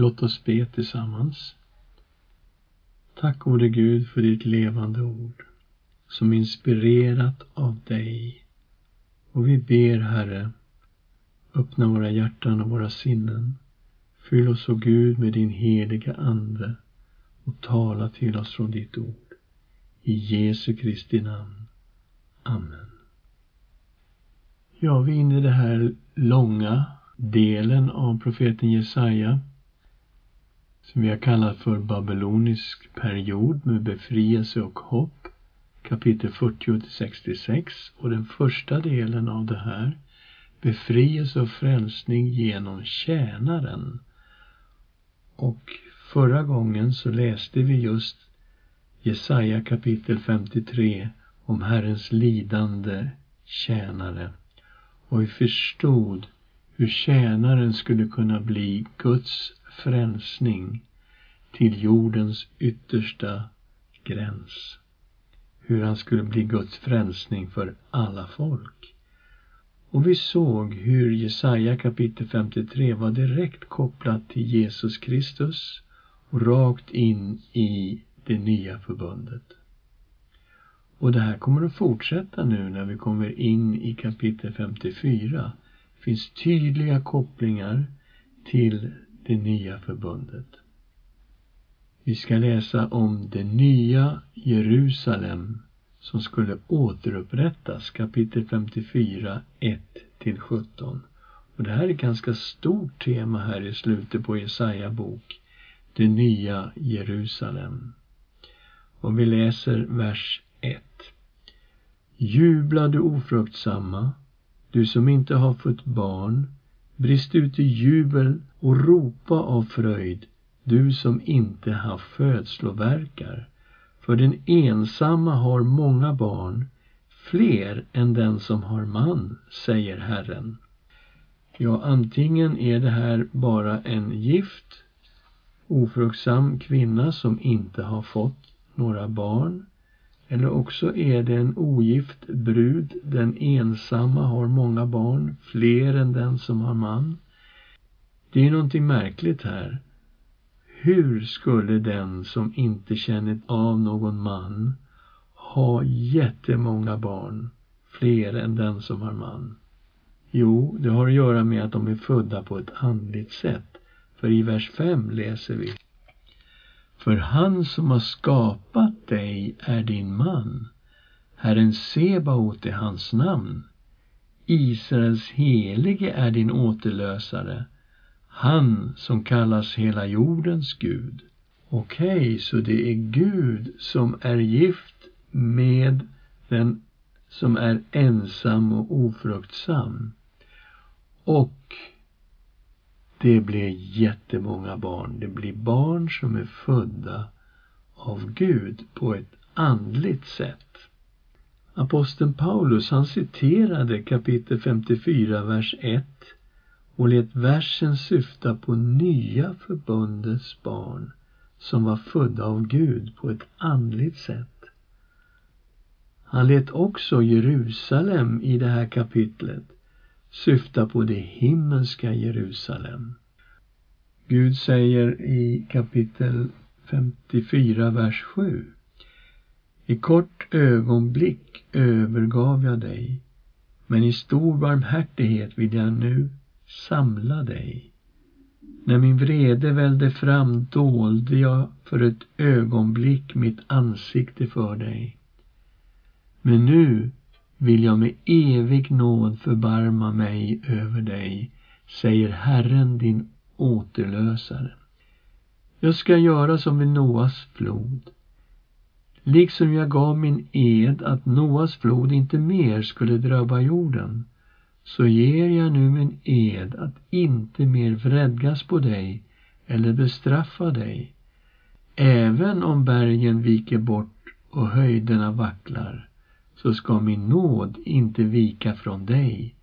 Låt oss be tillsammans. Tack gode Gud för ditt levande ord som inspirerat av dig. Och vi ber Herre, öppna våra hjärtan och våra sinnen. Fyll oss, o Gud, med din heliga Ande och tala till oss från ditt ord. I Jesu Kristi namn. Amen. Ja, vi är inne i den här långa delen av profeten Jesaja som vi har kallat för babylonisk period med befrielse och hopp kapitel 40 till 66 och den första delen av det här befrielse och frälsning genom tjänaren. Och förra gången så läste vi just Jesaja kapitel 53 om Herrens lidande tjänare. Och vi förstod hur tjänaren skulle kunna bli Guds frälsning till jordens yttersta gräns. Hur han skulle bli Guds frälsning för alla folk. Och vi såg hur Jesaja kapitel 53 var direkt kopplat till Jesus Kristus och rakt in i det nya förbundet. Och det här kommer att fortsätta nu när vi kommer in i kapitel 54. Det finns tydliga kopplingar till det nya förbundet. Vi ska läsa om det nya Jerusalem som skulle återupprättas, kapitel 54, 1 till 17. Och det här är ett ganska stort tema här i slutet på Jesaja bok, det nya Jerusalem. Och vi läser vers 1. Jubla du ofruktsamma, du som inte har fått barn, brist ut i jubel och ropa av fröjd, du som inte haft födslovärkar. För den ensamma har många barn, fler än den som har man, säger Herren. Ja, antingen är det här bara en gift, ofruktsam kvinna som inte har fått några barn, eller också är det en ogift brud, den ensamma har många barn, fler än den som har man. Det är någonting märkligt här. Hur skulle den som inte känner av någon man ha jättemånga barn, fler än den som har man? Jo, det har att göra med att de är födda på ett andligt sätt. För i vers 5 läser vi för han som har skapat dig är din man. Herren Sebaot är hans namn. Israels helige är din återlösare han som kallas hela jordens Gud. Okej, okay, så det är Gud som är gift med den som är ensam och ofruktsam. Och det blir jättemånga barn. Det blir barn som är födda av Gud på ett andligt sätt. Aposteln Paulus han citerade kapitel 54, vers 1 och lät versen syfta på nya förbundets barn som var födda av Gud på ett andligt sätt. Han lät också Jerusalem i det här kapitlet syftar på det himmelska Jerusalem. Gud säger i kapitel 54, vers 7. I kort ögonblick övergav jag dig, men i stor barmhärtighet vill jag nu samla dig. När min vrede välde fram dolde jag för ett ögonblick mitt ansikte för dig. Men nu vill jag med evig nåd förbarma mig över dig, säger Herren din återlösare. Jag ska göra som vid Noas flod. Liksom jag gav min ed att Noas flod inte mer skulle drabba jorden, så ger jag nu min ed att inte mer vredgas på dig eller bestraffa dig. Även om bergen viker bort och höjderna vacklar, så ska min nåd inte vika från dig,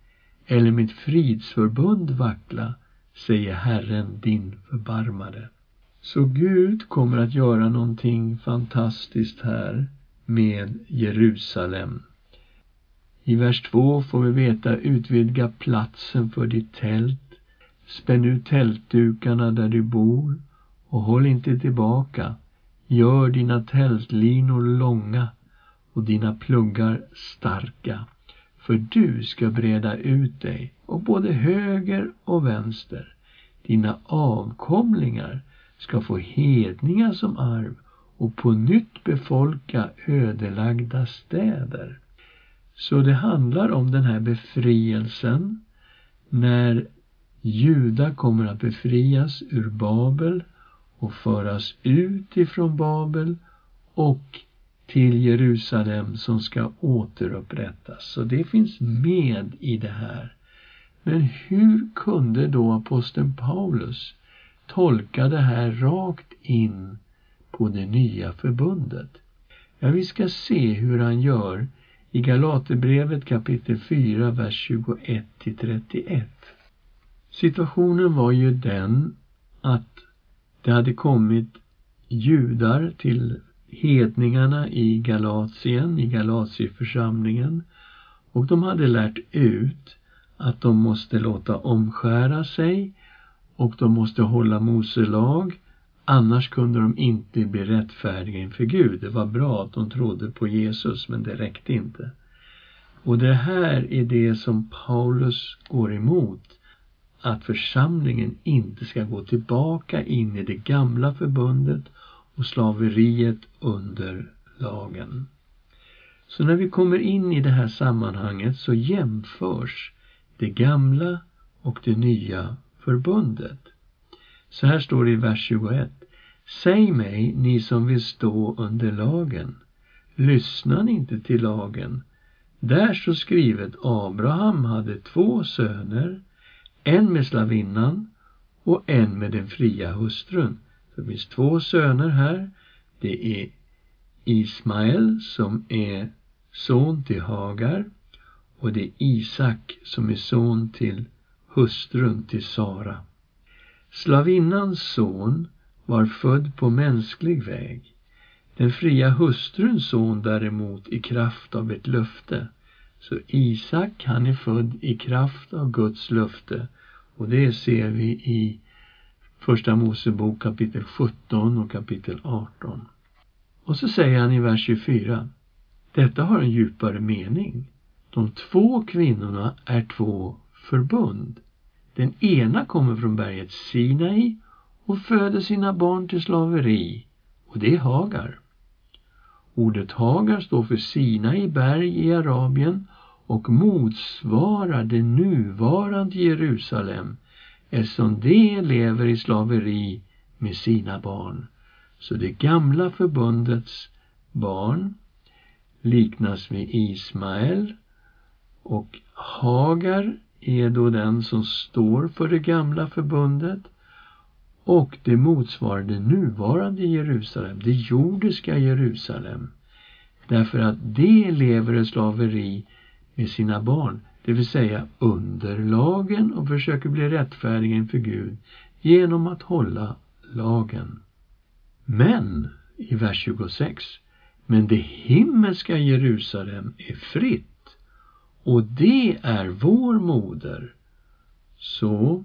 eller mitt fridsförbund vackla, säger Herren din förbarmare. Så Gud kommer att göra någonting fantastiskt här med Jerusalem. I vers 2 får vi veta utvidga platsen för ditt tält, Spänn ut tältdukarna där du bor och håll inte tillbaka. Gör dina tältlinor långa och dina pluggar starka. För du ska breda ut dig och både höger och vänster. Dina avkomlingar ska få hedningar som arv och på nytt befolka ödelagda städer. Så det handlar om den här befrielsen när Juda kommer att befrias ur Babel och föras ut ifrån Babel och till Jerusalem som ska återupprättas. Så det finns med i det här. Men hur kunde då aposteln Paulus tolka det här rakt in på det nya förbundet? Ja, vi ska se hur han gör i Galaterbrevet kapitel 4, vers 21 till 31. Situationen var ju den att det hade kommit judar till hedningarna i Galatien, i Galatieförsamlingen och de hade lärt ut att de måste låta omskära sig och de måste hålla Mose lag annars kunde de inte bli rättfärdiga inför Gud. Det var bra att de trodde på Jesus men det räckte inte. Och det här är det som Paulus går emot att församlingen inte ska gå tillbaka in i det gamla förbundet och slaveriet under lagen. Så när vi kommer in i det här sammanhanget så jämförs det gamla och det nya förbundet. Så här står det i vers 21. Säg mig, ni som vill stå under lagen, lyssnar ni inte till lagen? Där står skrivet Abraham hade två söner, en med slavinnan och en med den fria hustrun. Det finns två söner här. Det är Ismael som är son till Hagar och det är Isak som är son till hustrun till Sara. Slavinnans son var född på mänsklig väg. Den fria hustruns son däremot i kraft av ett löfte. Så Isak, han är född i kraft av Guds löfte och det ser vi i Första Mosebok kapitel 17 och kapitel 18. Och så säger han i vers 24. Detta har en djupare mening. De två kvinnorna är två förbund. Den ena kommer från berget Sinai och föder sina barn till slaveri och det är Hagar. Ordet Hagar står för Sinai berg i Arabien och motsvarar det nuvarande Jerusalem eftersom de lever i slaveri med sina barn. Så det gamla förbundets barn liknas med Ismael och Hagar är då den som står för det gamla förbundet och det motsvarar det nuvarande Jerusalem, det jordiska Jerusalem. Därför att det lever i slaveri med sina barn, det vill säga under lagen och försöker bli rättfärdiga inför Gud genom att hålla lagen. Men, i vers 26, men det himmelska Jerusalem är fritt och det är vår moder. Så,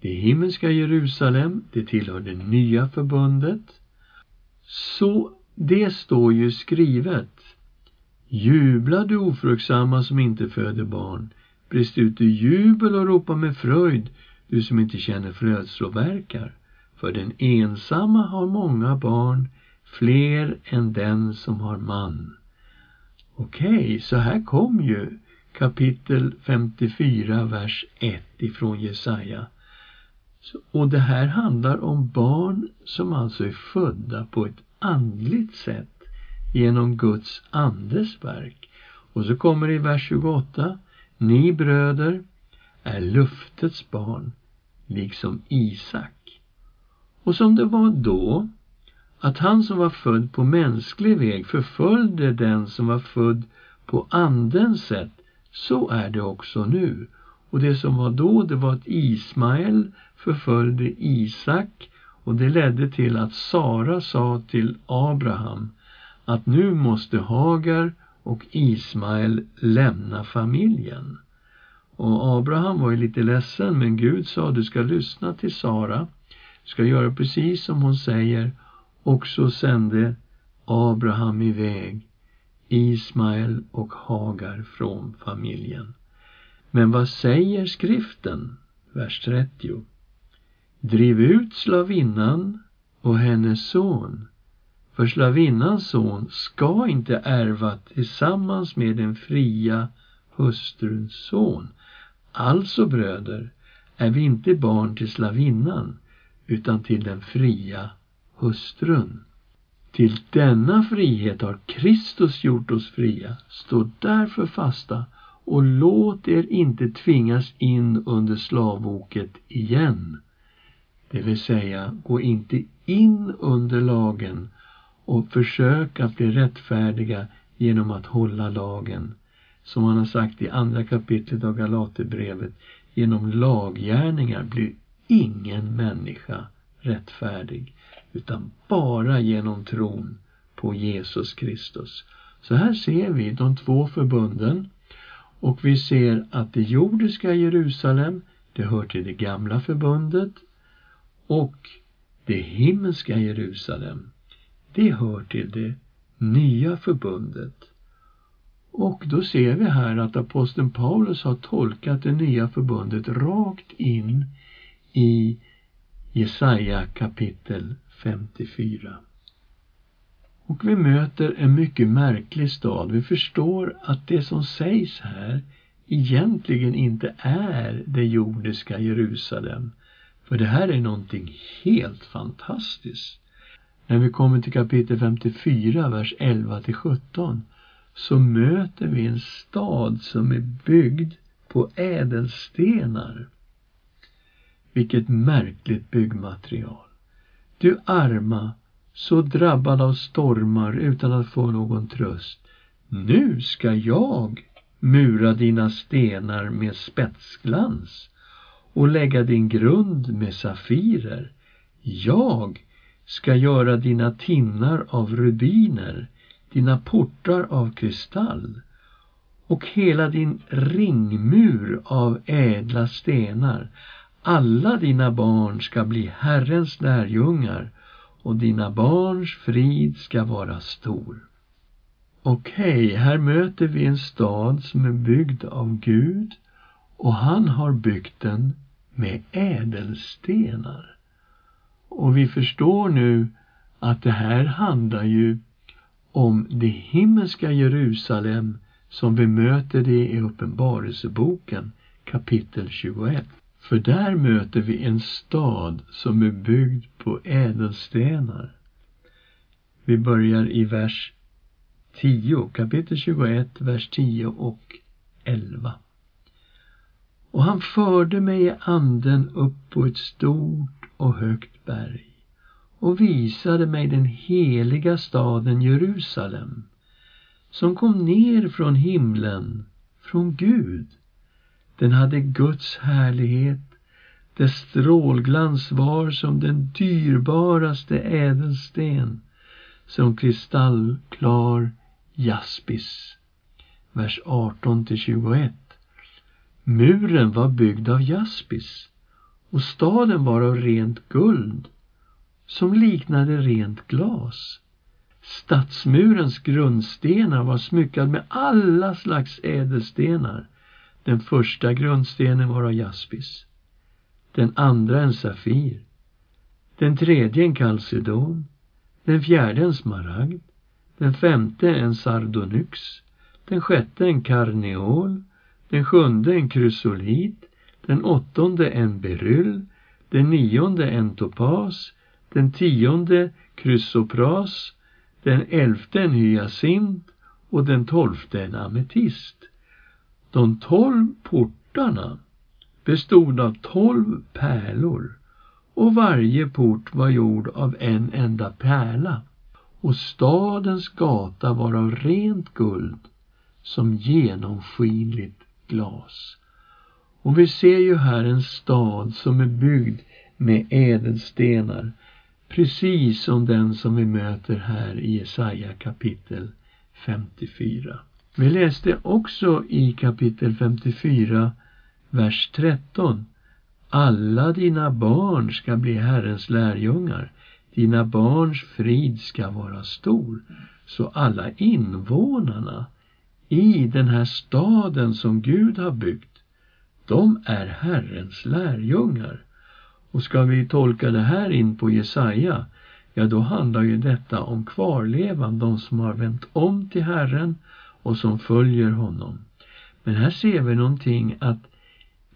det himmelska Jerusalem, det tillhör det nya förbundet. Så det står ju skrivet Jubla du ofruktsamma som inte föder barn. Brist ut i jubel och ropa med fröjd, du som inte känner födslovärkar. För den ensamma har många barn, fler än den som har man. Okej, okay, så här kom ju kapitel 54, vers 1 ifrån Jesaja. Och det här handlar om barn som alltså är födda på ett andligt sätt genom Guds andes verk. Och så kommer det i vers 28. Ni bröder är luftets barn, liksom Isak. Och som det var då, att han som var född på mänsklig väg förföljde den som var född på andens sätt, så är det också nu. Och det som var då, det var att Ismael förföljde Isak och det ledde till att Sara sa till Abraham att nu måste Hagar och Ismael lämna familjen. Och Abraham var ju lite ledsen men Gud sa du ska lyssna till Sara. Du ska göra precis som hon säger. Och så sände Abraham iväg Ismael och Hagar från familjen. Men vad säger skriften? Vers 30. Driv ut slavinnan och hennes son. För slavinnans son ska inte ärva tillsammans med den fria hustruns son. Alltså bröder, är vi inte barn till slavinnan utan till den fria hustrun. Till denna frihet har Kristus gjort oss fria. Stå därför fasta och låt er inte tvingas in under slavoket igen. Det vill säga, gå inte in under lagen och försök att bli rättfärdiga genom att hålla lagen. Som han har sagt i andra kapitlet av Galaterbrevet, genom laggärningar blir ingen människa rättfärdig utan bara genom tron på Jesus Kristus. Så här ser vi de två förbunden och vi ser att det jordiska Jerusalem, det hör till det gamla förbundet och det himmelska Jerusalem, det hör till det nya förbundet. Och då ser vi här att aposteln Paulus har tolkat det nya förbundet rakt in i Jesaja kapitel 54. Och vi möter en mycket märklig stad. Vi förstår att det som sägs här egentligen inte är det jordiska Jerusalem. För det här är någonting helt fantastiskt. När vi kommer till kapitel 54, vers 11 till 17 så möter vi en stad som är byggd på ädelstenar. Vilket märkligt byggmaterial. Du arma, så drabbad av stormar utan att få någon tröst. Nu ska jag mura dina stenar med spetsglans och lägga din grund med safirer. Jag ska göra dina tinnar av rubiner, dina portar av kristall och hela din ringmur av ädla stenar. Alla dina barn ska bli Herrens lärjungar och dina barns frid ska vara stor. Okej, okay, här möter vi en stad som är byggd av Gud och han har byggt den med ädelstenar. Och vi förstår nu att det här handlar ju om det himmelska Jerusalem som vi möter det i Uppenbarelseboken kapitel 21. För där möter vi en stad som är byggd på ädelstenar. Vi börjar i vers 10, kapitel 21, vers 10 och 11. Och han förde mig i anden upp på ett stort och högt berg och visade mig den heliga staden Jerusalem som kom ner från himlen, från Gud den hade Guds härlighet. Dess strålglans var som den dyrbaraste ädelsten, som kristallklar jaspis. Vers 18 till 21. Muren var byggd av jaspis och staden var av rent guld som liknade rent glas. Stadsmurens grundstenar var smyckad med alla slags ädelstenar den första grundstenen var av jaspis, den andra en safir, den tredje en kalcedon, den fjärde en smaragd, den femte en sardonyx, den sjätte en karneol, den sjunde en krysolit, den åttonde en beryll, den nionde en topas, den tionde krysopras, den elfte en hyacint och den tolfte en ametist. De tolv portarna bestod av tolv pärlor och varje port var gjord av en enda pärla och stadens gata var av rent guld som genomskinligt glas. Och vi ser ju här en stad som är byggd med ädelstenar precis som den som vi möter här i Jesaja kapitel 54. Vi läste också i kapitel 54 Vers 13. Alla dina barn ska bli Herrens lärjungar. Dina barns frid ska vara stor. Så alla invånarna i den här staden som Gud har byggt, de är Herrens lärjungar. Och ska vi tolka det här in på Jesaja, ja då handlar ju detta om kvarlevan, de som har vänt om till Herren och som följer honom. Men här ser vi någonting att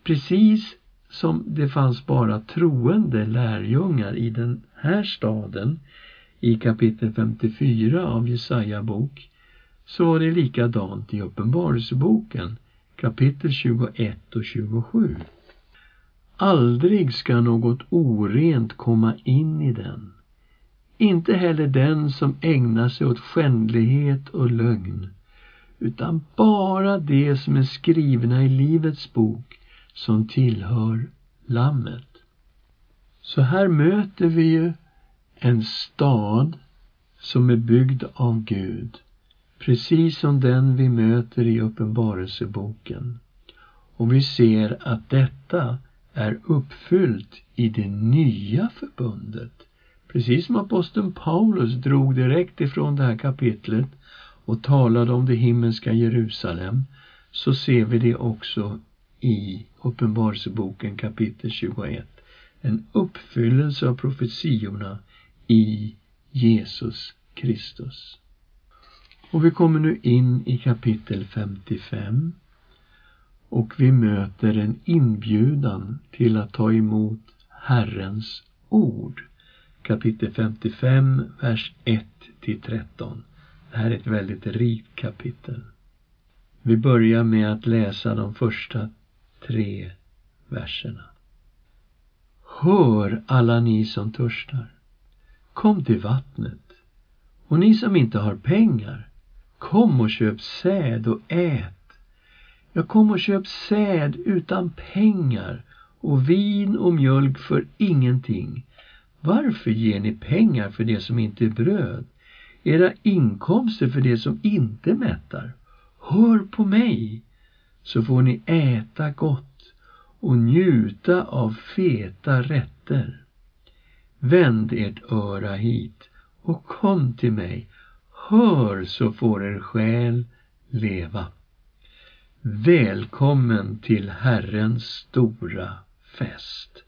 precis som det fanns bara troende lärjungar i den här staden i kapitel 54 av Jesaja bok så var det likadant i Uppenbarelseboken kapitel 21 och 27. Aldrig ska något orent komma in i den. Inte heller den som ägnar sig åt skändlighet och lögn, utan bara det som är skrivna i Livets bok som tillhör Lammet. Så här möter vi ju en stad som är byggd av Gud, precis som den vi möter i Uppenbarelseboken. Och vi ser att detta är uppfyllt i det nya förbundet. Precis som aposteln Paulus drog direkt ifrån det här kapitlet och talade om det himmelska Jerusalem så ser vi det också i Uppenbarelseboken kapitel 21. En uppfyllelse av profetiorna i Jesus Kristus. Och vi kommer nu in i kapitel 55 och vi möter en inbjudan till att ta emot Herrens ord. Kapitel 55, vers 1 till 13. Det här är ett väldigt rikt kapitel. Vi börjar med att läsa de första tre verserna. Hör alla ni som törstar. Kom till vattnet. Och ni som inte har pengar, kom och köp säd och ät. Jag kom och köp säd utan pengar och vin och mjölk för ingenting. Varför ger ni pengar för det som inte är bröd? Era inkomster för det som inte mättar? Hör på mig, så får ni äta gott och njuta av feta rätter. Vänd ert öra hit och kom till mig. Hör så får er själ leva. Välkommen till Herrens stora fest.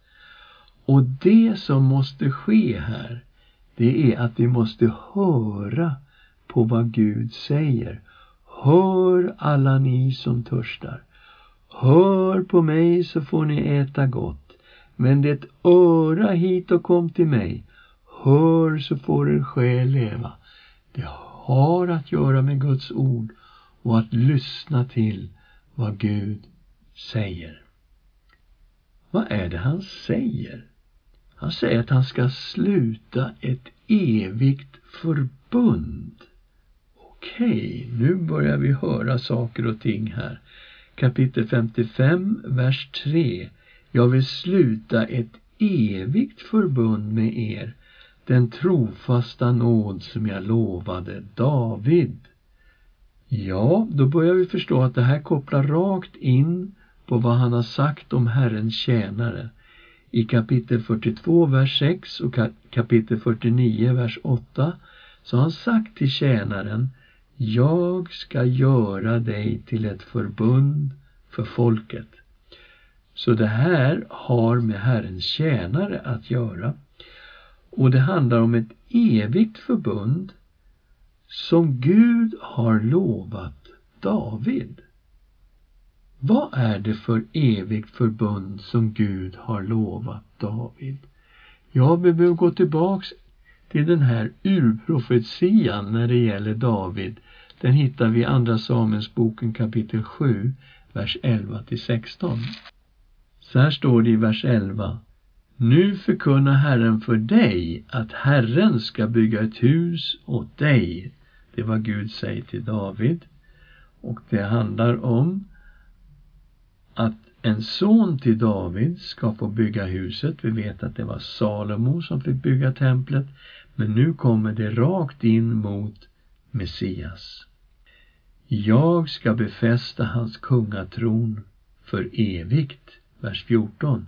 Och det som måste ske här, det är att vi måste höra på vad Gud säger. Hör alla ni som törstar. Hör på mig så får ni äta gott. Vänd ett öra hit och kom till mig. Hör så får er själ leva. Det har att göra med Guds ord och att lyssna till vad Gud säger. Vad är det han säger? Han säger att han ska sluta ett evigt förbund. Okej, nu börjar vi höra saker och ting här. Kapitel 55, vers 3. Jag vill sluta ett evigt förbund med er, den trofasta nåd som jag lovade David. Ja, då börjar vi förstå att det här kopplar rakt in på vad han har sagt om Herrens tjänare. I kapitel 42, vers 6 och kapitel 49, vers 8 så har han sagt till tjänaren Jag ska göra dig till ett förbund för folket. Så det här har med Herrens tjänare att göra. Och det handlar om ett evigt förbund som Gud har lovat David. Vad är det för evigt förbund som Gud har lovat David? Ja, vi behöver gå tillbaks till den här urprofetian när det gäller David. Den hittar vi i Andra Samuelsboken kapitel 7, vers 11 till 16. Så här står det i vers 11. Nu förkunnar Herren för dig att Herren ska bygga ett hus åt dig. Det är vad Gud säger till David. Och det handlar om att en son till David ska få bygga huset. Vi vet att det var Salomo som fick bygga templet. Men nu kommer det rakt in mot Messias. Jag ska befästa hans kungatron för evigt. Vers 14.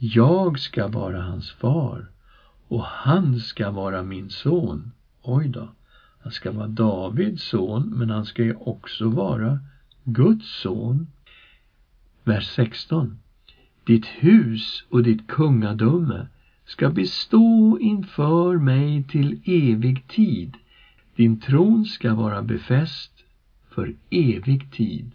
Jag ska vara hans far och han ska vara min son. Oj då. Han ska vara Davids son, men han ska ju också vara Guds son. Vers 16. Ditt hus och ditt kungadöme ska bestå inför mig till evig tid. Din tron ska vara befäst för evig tid.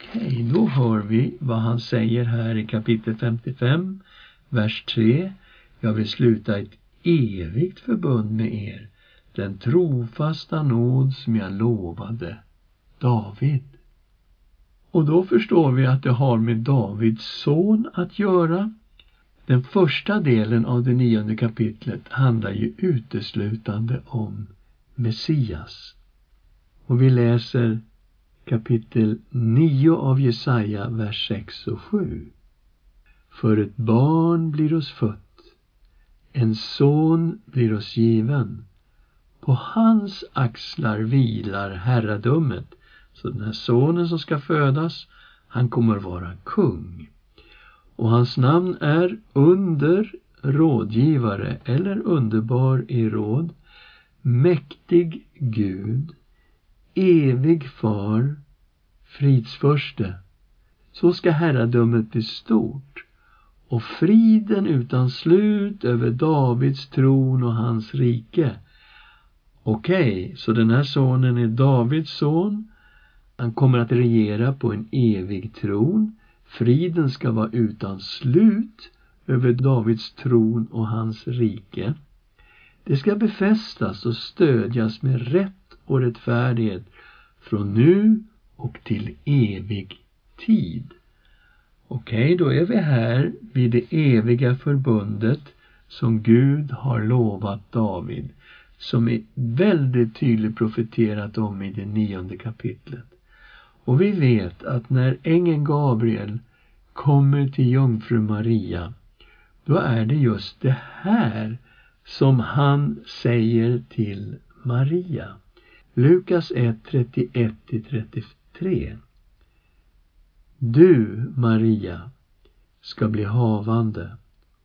Okej, då hör vi vad han säger här i kapitel 55, vers 3. Jag vill sluta ett evigt förbund med er, den trofasta nåd som jag lovade David. Och då förstår vi att det har med Davids son att göra. Den första delen av det nionde kapitlet handlar ju uteslutande om Messias. Och vi läser kapitel 9 av Jesaja, vers 6 och 7. För ett barn blir oss fött, en son blir oss given. På hans axlar vilar herradömet. Så den här sonen som ska födas, han kommer vara kung. Och hans namn är under rådgivare eller underbar i råd, mäktig Gud, evig far, fridsförste. Så ska herradömet bli stort och friden utan slut över Davids tron och hans rike. Okej, okay, så den här sonen är Davids son. Han kommer att regera på en evig tron. Friden ska vara utan slut över Davids tron och hans rike. Det ska befästas och stödjas med rätt och rättfärdighet från nu och till evig tid. Okej, okay, då är vi här vid det eviga förbundet som Gud har lovat David, som är väldigt tydligt profeterat om i det nionde kapitlet. Och vi vet att när ängeln Gabriel kommer till jungfru Maria, då är det just det här som han säger till Maria. Lukas 1, 31-33. Du, Maria, ska bli havande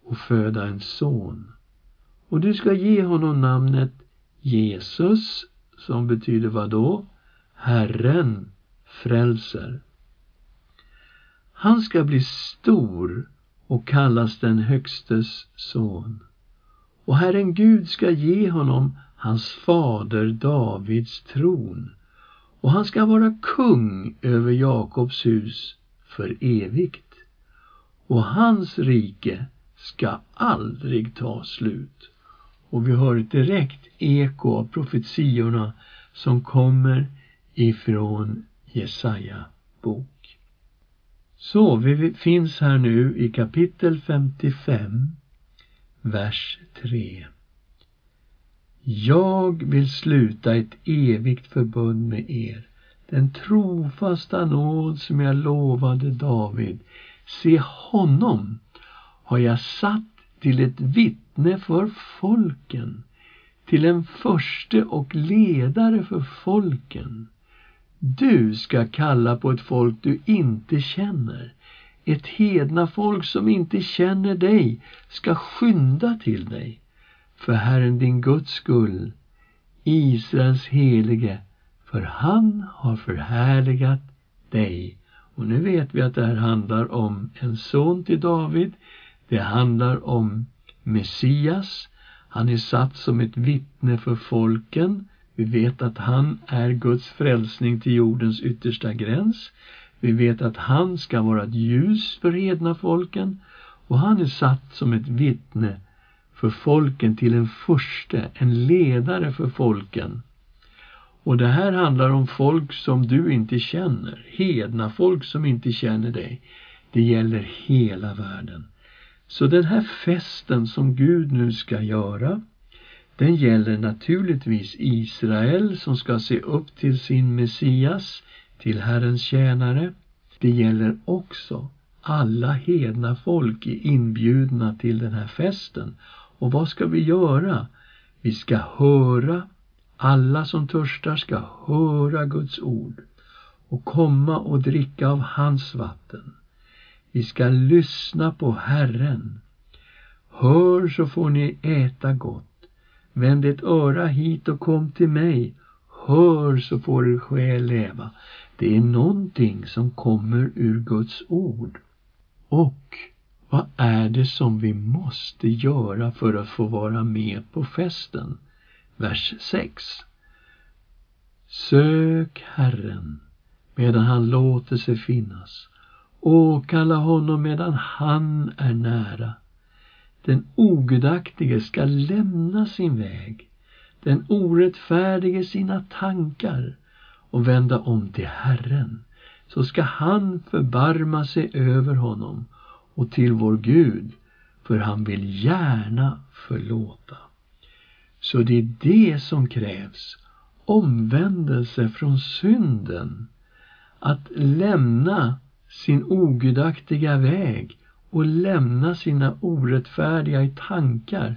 och föda en son och du ska ge honom namnet Jesus som betyder vad då? Herren frälser. Han ska bli stor och kallas den Högstes son. Och Herren Gud ska ge honom hans fader Davids tron och han ska vara kung över Jakobs hus för evigt och hans rike ska aldrig ta slut. Och vi hör ett direkt eko av profetiorna som kommer ifrån Jesaja bok. Så vi finns här nu i kapitel 55, vers 3. Jag vill sluta ett evigt förbund med er, den trofasta nåd som jag lovade David. Se honom har jag satt till ett vittne för folken, till en förste och ledare för folken. Du ska kalla på ett folk du inte känner. Ett hedna folk som inte känner dig ska skynda till dig för Herren din Guds skull, Israels helige, för han har förhärligat dig. Och nu vet vi att det här handlar om en son till David. Det handlar om Messias. Han är satt som ett vittne för folken. Vi vet att han är Guds frälsning till jordens yttersta gräns. Vi vet att han ska vara ett ljus för hedna folken och han är satt som ett vittne för folken till en furste, en ledare för folken. Och det här handlar om folk som du inte känner, hedna folk som inte känner dig. Det gäller hela världen. Så den här festen som Gud nu ska göra, den gäller naturligtvis Israel som ska se upp till sin Messias, till Herrens tjänare. Det gäller också alla hedna folk är inbjudna till den här festen och vad ska vi göra? Vi ska höra, alla som törstar ska höra Guds ord. och komma och dricka av hans vatten. Vi ska lyssna på Herren. Hör så får ni äta gott. Vänd ett öra hit och kom till mig. Hör så får er själ leva. Det är någonting som kommer ur Guds ord. Och vad är det som vi måste göra för att få vara med på festen? Vers 6. Sök Herren medan han låter sig finnas. Åkalla honom medan han är nära. Den ogudaktige ska lämna sin väg, den orättfärdige sina tankar och vända om till Herren, så ska han förbarma sig över honom och till vår Gud, för han vill gärna förlåta. Så det är det som krävs, omvändelse från synden, att lämna sin ogudaktiga väg och lämna sina orättfärdiga tankar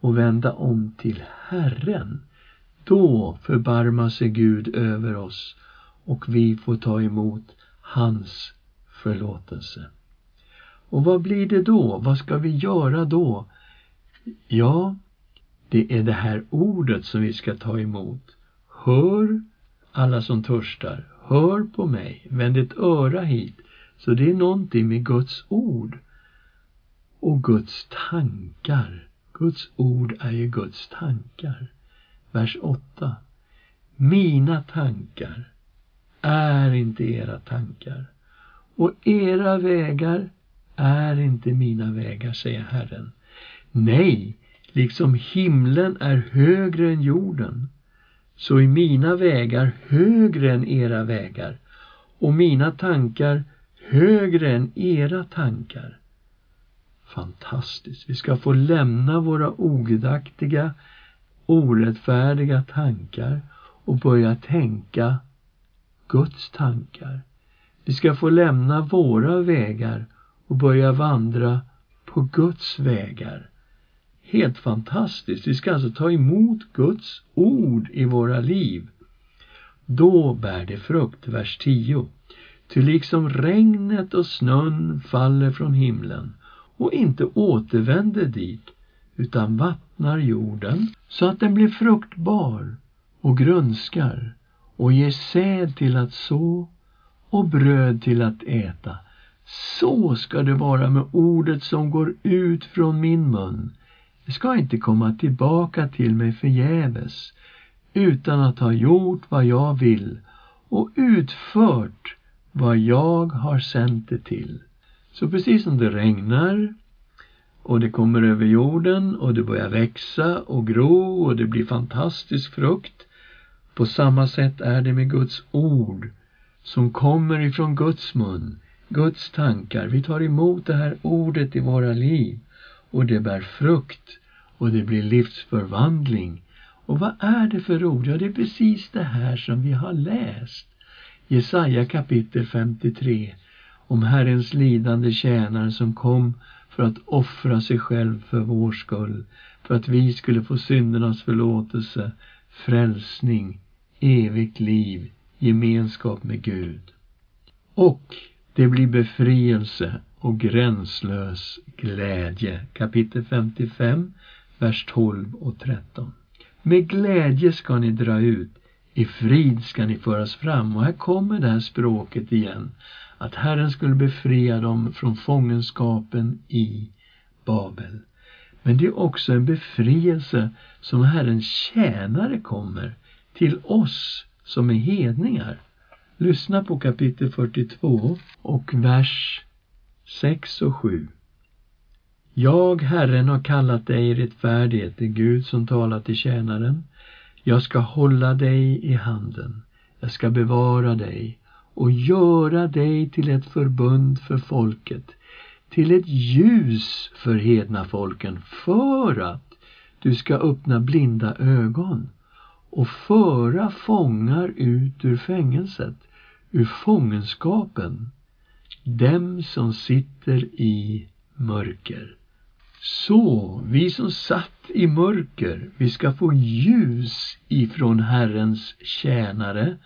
och vända om till Herren. Då förbarmar sig Gud över oss och vi får ta emot hans förlåtelse. Och vad blir det då? Vad ska vi göra då? Ja, det är det här ordet som vi ska ta emot. Hör alla som törstar, hör på mig, vänd ett öra hit. Så det är någonting med Guds ord och Guds tankar. Guds ord är ju Guds tankar. Vers 8. Mina tankar är inte era tankar och era vägar är inte mina vägar, säger Herren. Nej, liksom himlen är högre än jorden, så är mina vägar högre än era vägar och mina tankar högre än era tankar. Fantastiskt. Vi ska få lämna våra ogudaktiga, orättfärdiga tankar och börja tänka Guds tankar. Vi ska få lämna våra vägar och börja vandra på Guds vägar. Helt fantastiskt. Vi ska alltså ta emot Guds ord i våra liv. Då bär det frukt, vers 10. Ty liksom regnet och snön faller från himlen och inte återvänder dit utan vattnar jorden så att den blir fruktbar och grönskar och ger säd till att så och bröd till att äta. Så ska det vara med ordet som går ut från min mun. Det ska inte komma tillbaka till mig förgäves utan att ha gjort vad jag vill och utfört vad jag har sänt det till. Så precis som det regnar och det kommer över jorden och det börjar växa och gro och det blir fantastisk frukt. På samma sätt är det med Guds ord som kommer ifrån Guds mun, Guds tankar. Vi tar emot det här ordet i våra liv och det bär frukt och det blir livsförvandling. Och vad är det för ord? Ja, det är precis det här som vi har läst. Jesaja kapitel 53 om Herrens lidande tjänare som kom för att offra sig själv för vår skull, för att vi skulle få syndernas förlåtelse, frälsning, evigt liv, gemenskap med Gud. Och det blir befrielse och gränslös glädje. Kapitel 55, vers 12 och 13. Med glädje ska ni dra ut, i frid ska ni föras fram. Och här kommer det här språket igen att Herren skulle befria dem från fångenskapen i Babel. Men det är också en befrielse som Herrens tjänare kommer till oss som är hedningar. Lyssna på kapitel 42 och vers 6 och 7. Jag, Herren, har kallat dig rättfärdighet, det är Gud som talar till tjänaren. Jag ska hålla dig i handen, jag ska bevara dig och göra dig till ett förbund för folket, till ett ljus för hedna folken, för att du ska öppna blinda ögon och föra fångar ut ur fängelset, ur fångenskapen, dem som sitter i mörker. Så, vi som satt i mörker, vi ska få ljus ifrån Herrens tjänare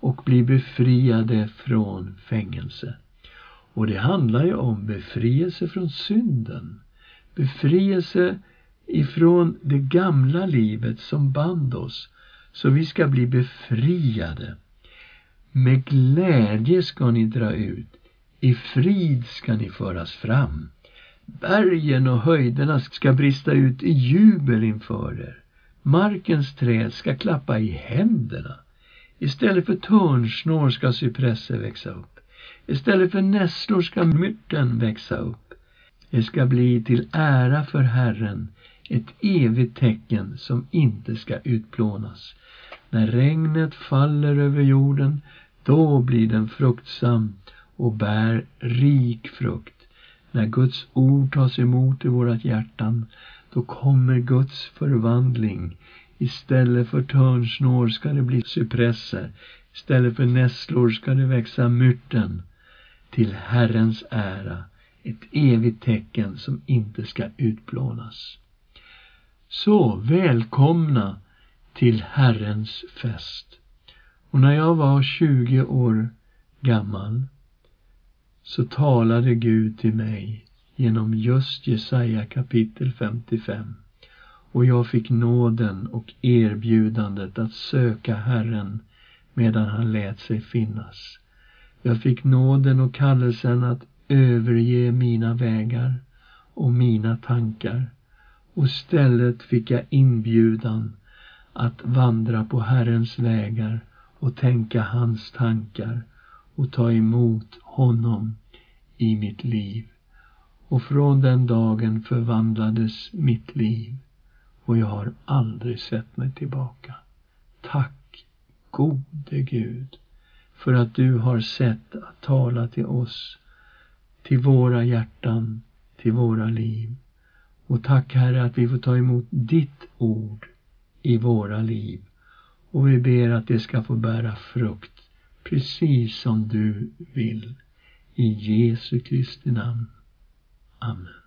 och bli befriade från fängelse. Och det handlar ju om befrielse från synden. Befrielse ifrån det gamla livet som band oss. Så vi ska bli befriade. Med glädje ska ni dra ut. I frid ska ni föras fram. Bergen och höjderna ska brista ut i jubel inför er. Markens träd ska klappa i händerna. Istället för törnsnår ska cypresser växa upp. Istället för nässlor ska myrten växa upp. Det ska bli till ära för Herren, ett evigt tecken som inte ska utplånas. När regnet faller över jorden, då blir den fruktsam och bär rik frukt. När Guds ord tas emot i våra hjärtan, då kommer Guds förvandling. Istället för törnsnår ska det bli cypresser. Istället för nässlor ska det växa myrten. Till Herrens ära, ett evigt tecken som inte ska utplånas. Så, välkomna till Herrens fest. Och när jag var 20 år gammal så talade Gud till mig genom just Jesaja kapitel 55. Och jag fick nåden och erbjudandet att söka Herren medan han lät sig finnas. Jag fick nåden och kallelsen att överge mina vägar och mina tankar och istället fick jag inbjudan att vandra på Herrens vägar och tänka hans tankar och ta emot honom i mitt liv. Och från den dagen förvandlades mitt liv och jag har aldrig sett mig tillbaka. Tack, gode Gud, för att du har sett att tala till oss, till våra hjärtan, till våra liv. Och tack Herre att vi får ta emot ditt ord i våra liv. Och vi ber att det ska få bära frukt, precis som du vill. I Jesu Kristi namn. Amen.